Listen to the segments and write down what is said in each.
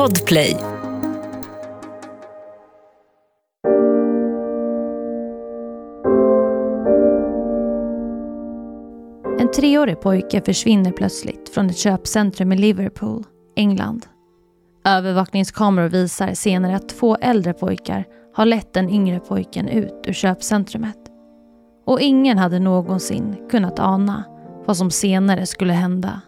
Podplay. En treårig pojke försvinner plötsligt från ett köpcentrum i Liverpool, England. Övervakningskameror visar senare att två äldre pojkar har lett den yngre pojken ut ur köpcentrumet. Och ingen hade någonsin kunnat ana vad som senare skulle hända.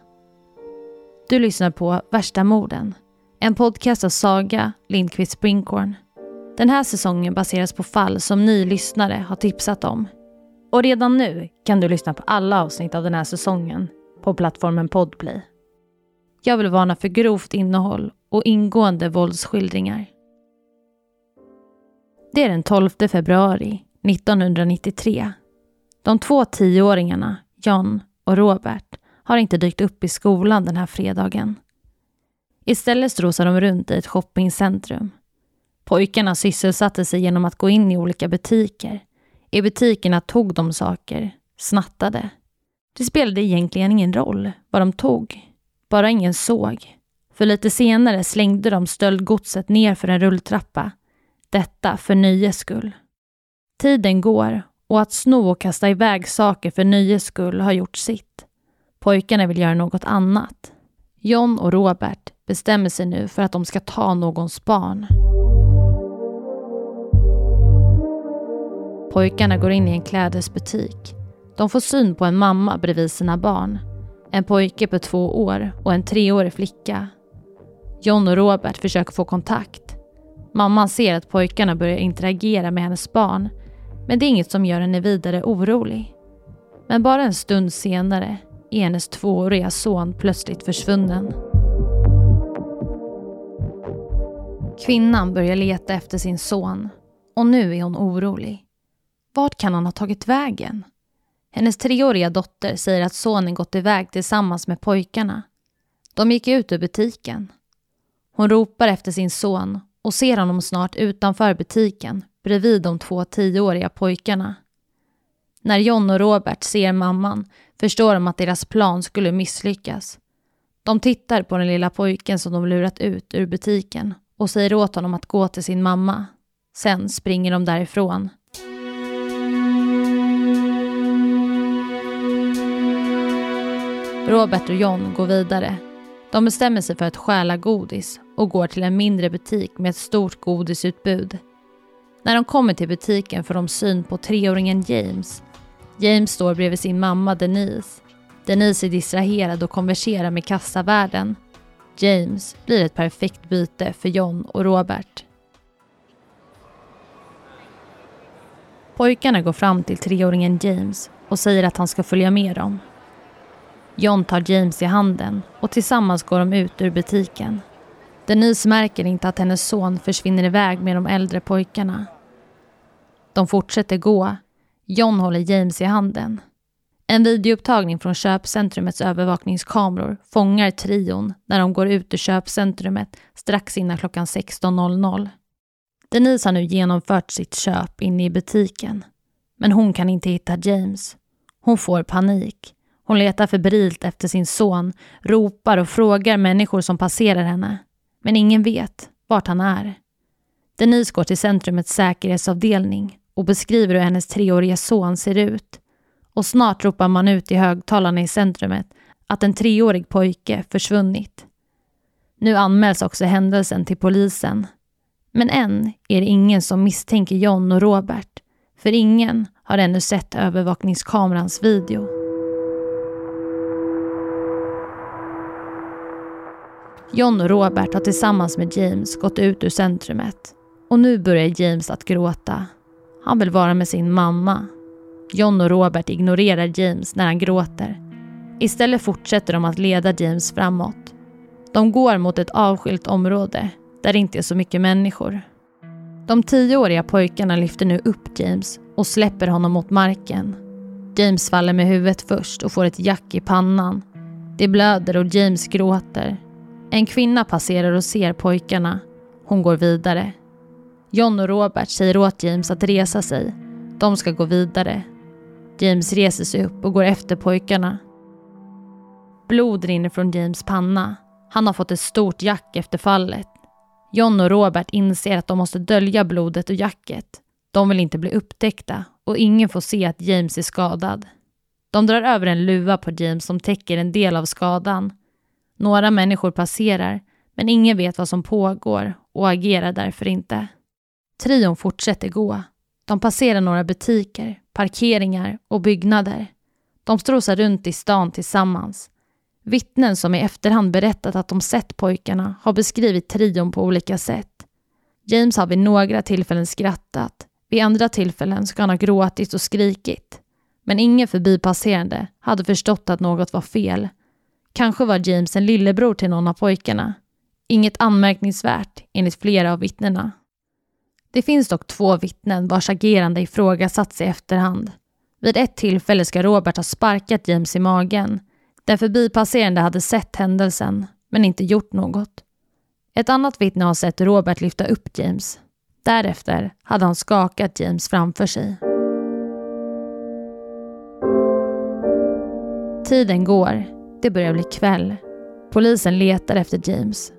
Du lyssnar på Värsta morden, en podcast av Saga Lindqvist Springhorn. Den här säsongen baseras på fall som ni lyssnare har tipsat om. Och redan nu kan du lyssna på alla avsnitt av den här säsongen på plattformen Podplay. Jag vill varna för grovt innehåll och ingående våldsskildringar. Det är den 12 februari 1993. De två tioåringarna, John och Robert, har inte dykt upp i skolan den här fredagen. Istället strosade de runt i ett shoppingcentrum. Pojkarna sysselsatte sig genom att gå in i olika butiker. I butikerna tog de saker, snattade. Det spelade egentligen ingen roll vad de tog. Bara ingen såg. För lite senare slängde de stöldgodset ner för en rulltrappa. Detta för nöjes skull. Tiden går och att sno och kasta iväg saker för nöjes skull har gjort sitt. Pojkarna vill göra något annat. John och Robert bestämmer sig nu för att de ska ta någons barn. Pojkarna går in i en klädesbutik. De får syn på en mamma bredvid sina barn. En pojke på två år och en treårig flicka. John och Robert försöker få kontakt. Mamman ser att pojkarna börjar interagera med hennes barn men det är inget som gör henne vidare orolig. Men bara en stund senare är hennes tvååriga son plötsligt försvunnen. Kvinnan börjar leta efter sin son och nu är hon orolig. Vart kan han ha tagit vägen? Hennes treåriga dotter säger att sonen gått iväg tillsammans med pojkarna. De gick ut ur butiken. Hon ropar efter sin son och ser honom snart utanför butiken bredvid de två tioåriga pojkarna. När John och Robert ser mamman förstår de att deras plan skulle misslyckas. De tittar på den lilla pojken som de lurat ut ur butiken och säger åt honom att gå till sin mamma. Sen springer de därifrån. Robert och John går vidare. De bestämmer sig för att stjäla godis och går till en mindre butik med ett stort godisutbud. När de kommer till butiken får de syn på treåringen James. James står bredvid sin mamma Denise. Denise är distraherad och konverserar med kassavärden. James blir ett perfekt byte för John och Robert. Pojkarna går fram till treåringen James och säger att han ska följa med dem. John tar James i handen och tillsammans går de ut ur butiken. Denise märker inte att hennes son försvinner iväg med de äldre pojkarna. De fortsätter gå. John håller James i handen. En videoupptagning från köpcentrumets övervakningskameror fångar trion när de går ut ur köpcentrumet strax innan klockan 16.00. Denise har nu genomfört sitt köp inne i butiken. Men hon kan inte hitta James. Hon får panik. Hon letar febrilt efter sin son, ropar och frågar människor som passerar henne. Men ingen vet vart han är. Denise går till centrumets säkerhetsavdelning och beskriver hur hennes treåriga son ser ut. Och snart ropar man ut i högtalarna i centrumet att en treårig pojke försvunnit. Nu anmäls också händelsen till polisen. Men än är det ingen som misstänker John och Robert, för ingen har ännu sett övervakningskamerans video. John och Robert har tillsammans med James gått ut ur centrumet och nu börjar James att gråta. Han vill vara med sin mamma. John och Robert ignorerar James när han gråter. Istället fortsätter de att leda James framåt. De går mot ett avskilt område där det inte är så mycket människor. De tioåriga pojkarna lyfter nu upp James och släpper honom mot marken. James faller med huvudet först och får ett jack i pannan. Det blöder och James gråter. En kvinna passerar och ser pojkarna. Hon går vidare. John och Robert säger åt James att resa sig. De ska gå vidare. James reser sig upp och går efter pojkarna. Blod rinner från James panna. Han har fått ett stort jack efter fallet. John och Robert inser att de måste dölja blodet och jacket. De vill inte bli upptäckta och ingen får se att James är skadad. De drar över en luva på James som täcker en del av skadan. Några människor passerar, men ingen vet vad som pågår och agerar därför inte. Trion fortsätter gå. De passerar några butiker, parkeringar och byggnader. De strosar runt i stan tillsammans. Vittnen som i efterhand berättat att de sett pojkarna har beskrivit trion på olika sätt. James har vid några tillfällen skrattat. Vid andra tillfällen ska han ha gråtit och skrikit. Men ingen förbipasserande hade förstått att något var fel. Kanske var James en lillebror till någon av pojkarna. Inget anmärkningsvärt enligt flera av vittnena. Det finns dock två vittnen vars agerande ifrågasatts i efterhand. Vid ett tillfälle ska Robert ha sparkat James i magen. Den förbipasserande hade sett händelsen, men inte gjort något. Ett annat vittne har sett Robert lyfta upp James. Därefter hade han skakat James framför sig. Tiden går. Det börjar bli kväll. Polisen letar efter James.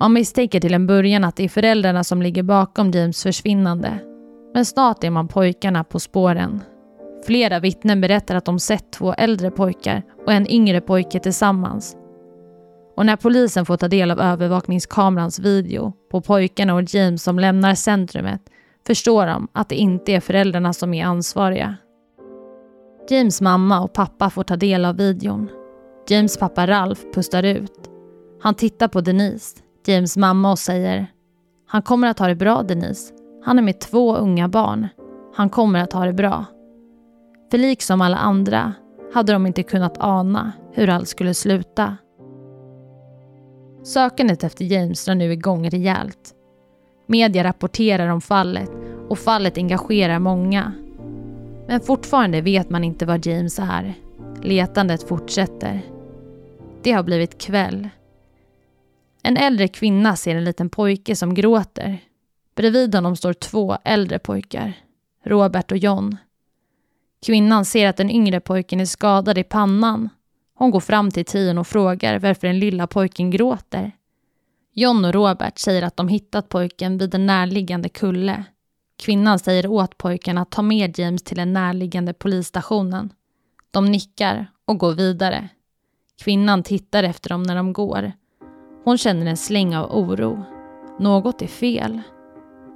Man misstänker till en början att det är föräldrarna som ligger bakom James försvinnande. Men snart är man pojkarna på spåren. Flera vittnen berättar att de sett två äldre pojkar och en yngre pojke tillsammans. Och när polisen får ta del av övervakningskamerans video på pojkarna och James som lämnar centrumet förstår de att det inte är föräldrarna som är ansvariga. James mamma och pappa får ta del av videon. James pappa Ralph pustar ut. Han tittar på Denise, James mamma och säger Han kommer att ha det bra Denise. Han är med två unga barn. Han kommer att ha det bra. För liksom alla andra hade de inte kunnat ana hur allt skulle sluta. Sökandet efter James drar nu igång rejält. Media rapporterar om fallet och fallet engagerar många. Men fortfarande vet man inte var James är. Letandet fortsätter. Det har blivit kväll. En äldre kvinna ser en liten pojke som gråter. Bredvid honom står två äldre pojkar, Robert och John. Kvinnan ser att den yngre pojken är skadad i pannan. Hon går fram till Tion och frågar varför den lilla pojken gråter. John och Robert säger att de hittat pojken vid en närliggande kulle. Kvinnan säger åt pojken att ta med James till den närliggande polisstationen. De nickar och går vidare. Kvinnan tittar efter dem när de går. Hon känner en släng av oro. Något är fel.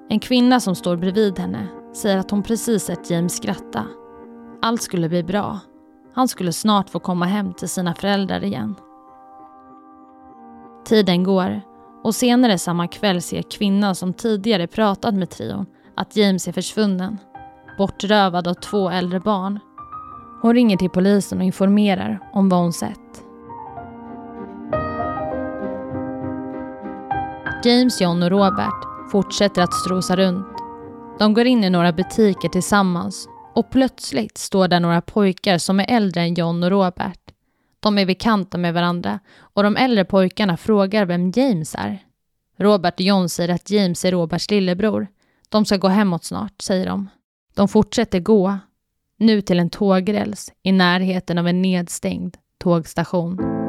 En kvinna som står bredvid henne säger att hon precis sett James skratta. Allt skulle bli bra. Han skulle snart få komma hem till sina föräldrar igen. Tiden går och senare samma kväll ser kvinnan som tidigare pratat med trion att James är försvunnen. Bortrövad av två äldre barn. Hon ringer till polisen och informerar om vad hon sett. James, John och Robert fortsätter att strosa runt. De går in i några butiker tillsammans och plötsligt står där några pojkar som är äldre än John och Robert. De är bekanta med varandra och de äldre pojkarna frågar vem James är. Robert och John säger att James är Roberts lillebror. De ska gå hemåt snart, säger de. De fortsätter gå, nu till en tågräls i närheten av en nedstängd tågstation.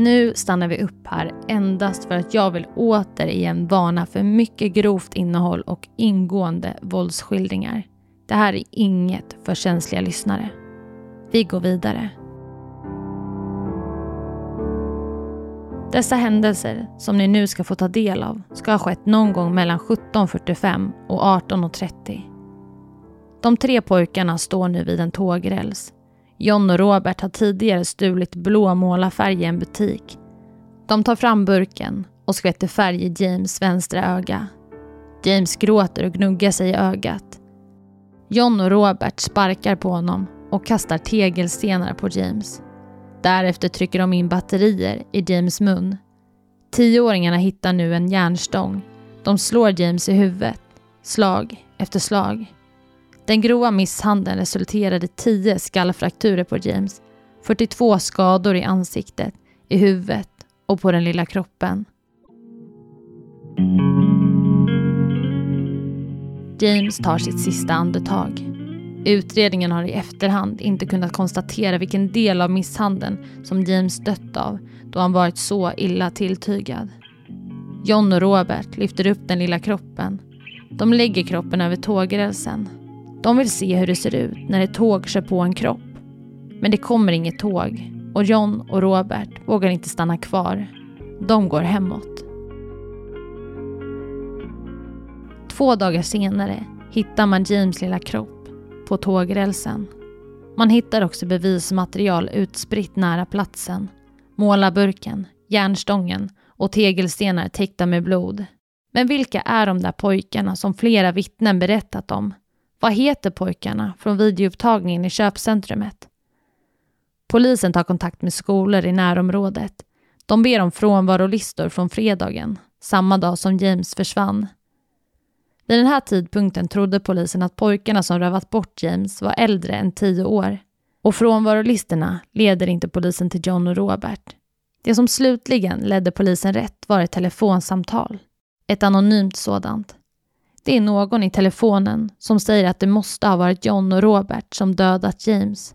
Nu stannar vi upp här endast för att jag vill återigen varna för mycket grovt innehåll och ingående våldsskildringar. Det här är inget för känsliga lyssnare. Vi går vidare. Dessa händelser som ni nu ska få ta del av ska ha skett någon gång mellan 17.45 och 18.30. De tre pojkarna står nu vid en tågräls John och Robert har tidigare stulit blå målarfärg i en butik. De tar fram burken och skvätter färg i James vänstra öga. James gråter och gnuggar sig i ögat. John och Robert sparkar på honom och kastar tegelstenar på James. Därefter trycker de in batterier i James mun. Tioåringarna hittar nu en järnstång. De slår James i huvudet, slag efter slag. Den grova misshandeln resulterade i 10 skallfrakturer på James, 42 skador i ansiktet, i huvudet och på den lilla kroppen. James tar sitt sista andetag. Utredningen har i efterhand inte kunnat konstatera vilken del av misshandeln som James dött av då han varit så illa tilltygad. John och Robert lyfter upp den lilla kroppen. De lägger kroppen över tågrälsen. De vill se hur det ser ut när ett tåg kör på en kropp. Men det kommer inget tåg och John och Robert vågar inte stanna kvar. De går hemåt. Två dagar senare hittar man James lilla kropp på tågrälsen. Man hittar också bevismaterial utspritt nära platsen. Målarburken, järnstången och tegelstenar täckta med blod. Men vilka är de där pojkarna som flera vittnen berättat om? Vad heter pojkarna från videoupptagningen i köpcentrumet? Polisen tar kontakt med skolor i närområdet. De ber om frånvarolistor från fredagen, samma dag som James försvann. Vid den här tidpunkten trodde polisen att pojkarna som rövat bort James var äldre än tio år. Och frånvarolistorna leder inte polisen till John och Robert. Det som slutligen ledde polisen rätt var ett telefonsamtal. Ett anonymt sådant. Det är någon i telefonen som säger att det måste ha varit John och Robert som dödat James.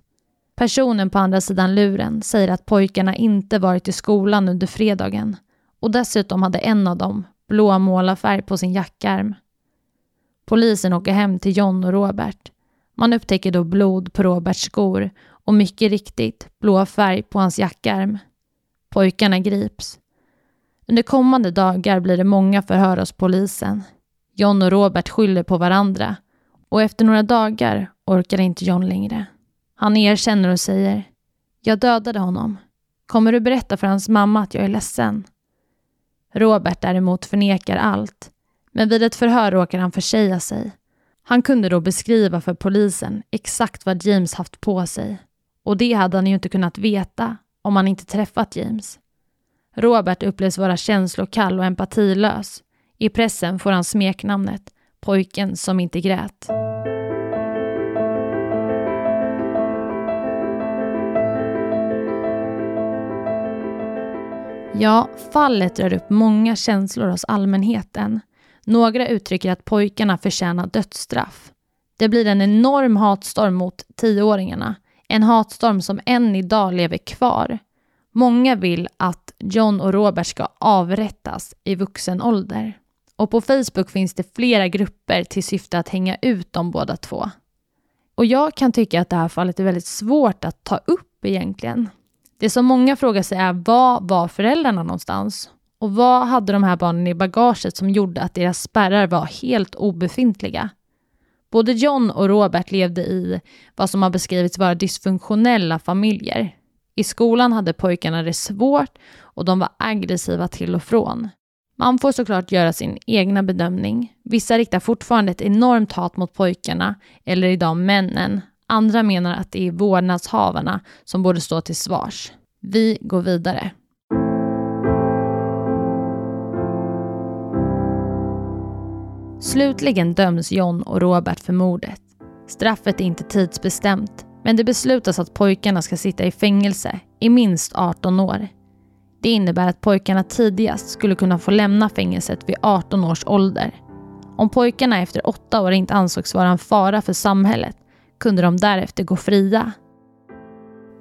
Personen på andra sidan luren säger att pojkarna inte varit i skolan under fredagen och dessutom hade en av dem blå målarfärg på sin jackärm. Polisen åker hem till John och Robert. Man upptäcker då blod på Roberts skor och mycket riktigt blå färg på hans jackärm. Pojkarna grips. Under kommande dagar blir det många förhör hos polisen. John och Robert skyller på varandra och efter några dagar orkar inte John längre. Han erkänner och säger Jag dödade honom. Kommer du berätta för hans mamma att jag är ledsen? Robert däremot förnekar allt men vid ett förhör råkar han försäga sig. Han kunde då beskriva för polisen exakt vad James haft på sig. Och det hade han ju inte kunnat veta om han inte träffat James. Robert upplevs vara känslokall och empatilös. I pressen får han smeknamnet pojken som inte grät. Ja, fallet rör upp många känslor hos allmänheten. Några uttrycker att pojkarna förtjänar dödsstraff. Det blir en enorm hatstorm mot tioåringarna. En hatstorm som än idag lever kvar. Många vill att John och Robert ska avrättas i vuxen ålder. Och på Facebook finns det flera grupper till syfte att hänga ut de båda två. Och jag kan tycka att det här fallet är väldigt svårt att ta upp egentligen. Det som många frågar sig är, var var föräldrarna någonstans? Och vad hade de här barnen i bagaget som gjorde att deras spärrar var helt obefintliga? Både John och Robert levde i vad som har beskrivits vara dysfunktionella familjer. I skolan hade pojkarna det svårt och de var aggressiva till och från. Man får såklart göra sin egna bedömning. Vissa riktar fortfarande ett enormt hat mot pojkarna, eller idag männen. Andra menar att det är vårdnadshavarna som borde stå till svars. Vi går vidare. Slutligen döms John och Robert för mordet. Straffet är inte tidsbestämt, men det beslutas att pojkarna ska sitta i fängelse i minst 18 år. Det innebär att pojkarna tidigast skulle kunna få lämna fängelset vid 18 års ålder. Om pojkarna efter åtta år inte ansågs vara en fara för samhället kunde de därefter gå fria.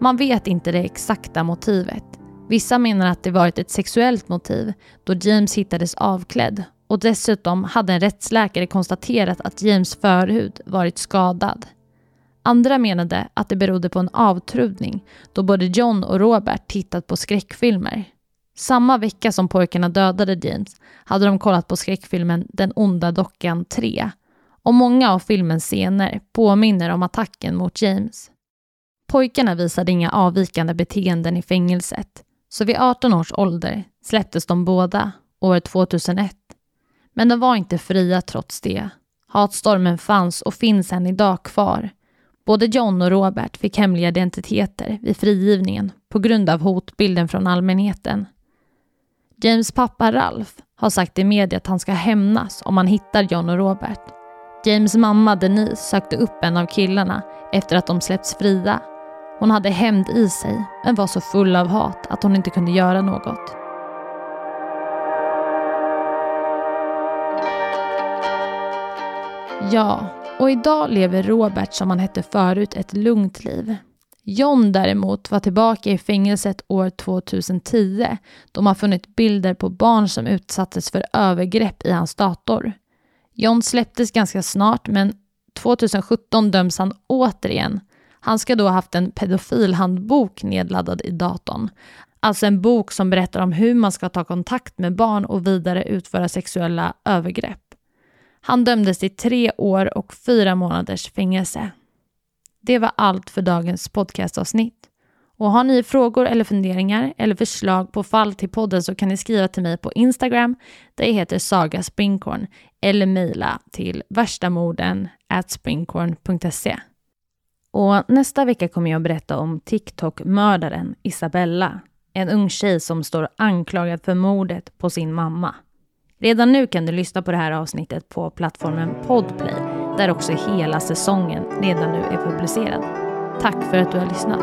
Man vet inte det exakta motivet. Vissa menar att det varit ett sexuellt motiv då James hittades avklädd och dessutom hade en rättsläkare konstaterat att James förhud varit skadad. Andra menade att det berodde på en avtrubbning då både John och Robert tittat på skräckfilmer. Samma vecka som pojkarna dödade James hade de kollat på skräckfilmen Den onda dockan 3 och många av filmens scener påminner om attacken mot James. Pojkarna visade inga avvikande beteenden i fängelset så vid 18 års ålder släpptes de båda år 2001 men de var inte fria trots det. Hatstormen fanns och finns än idag kvar. Både John och Robert fick hemliga identiteter vid frigivningen på grund av hotbilden från allmänheten. James pappa Ralph har sagt i media att han ska hämnas om han hittar John och Robert. James mamma Denise sökte upp en av killarna efter att de släppts fria. Hon hade hämnd i sig men var så full av hat att hon inte kunde göra något. Ja, Och idag lever Robert, som han hette förut, ett lugnt liv. John däremot var tillbaka i fängelset år 2010 då man funnit bilder på barn som utsattes för övergrepp i hans dator. John släpptes ganska snart men 2017 döms han återigen. Han ska då ha haft en pedofilhandbok nedladdad i datorn. Alltså en bok som berättar om hur man ska ta kontakt med barn och vidare utföra sexuella övergrepp. Han dömdes till tre år och fyra månaders fängelse. Det var allt för dagens podcastavsnitt. Och har ni frågor eller funderingar eller förslag på fall till podden så kan ni skriva till mig på Instagram där jag heter Saga Springkorn eller mejla till värstamorden springkorn.se. Och nästa vecka kommer jag berätta om TikTok-mördaren Isabella. En ung tjej som står anklagad för mordet på sin mamma. Redan nu kan du lyssna på det här avsnittet på plattformen Podplay där också hela säsongen redan nu är publicerad. Tack för att du har lyssnat.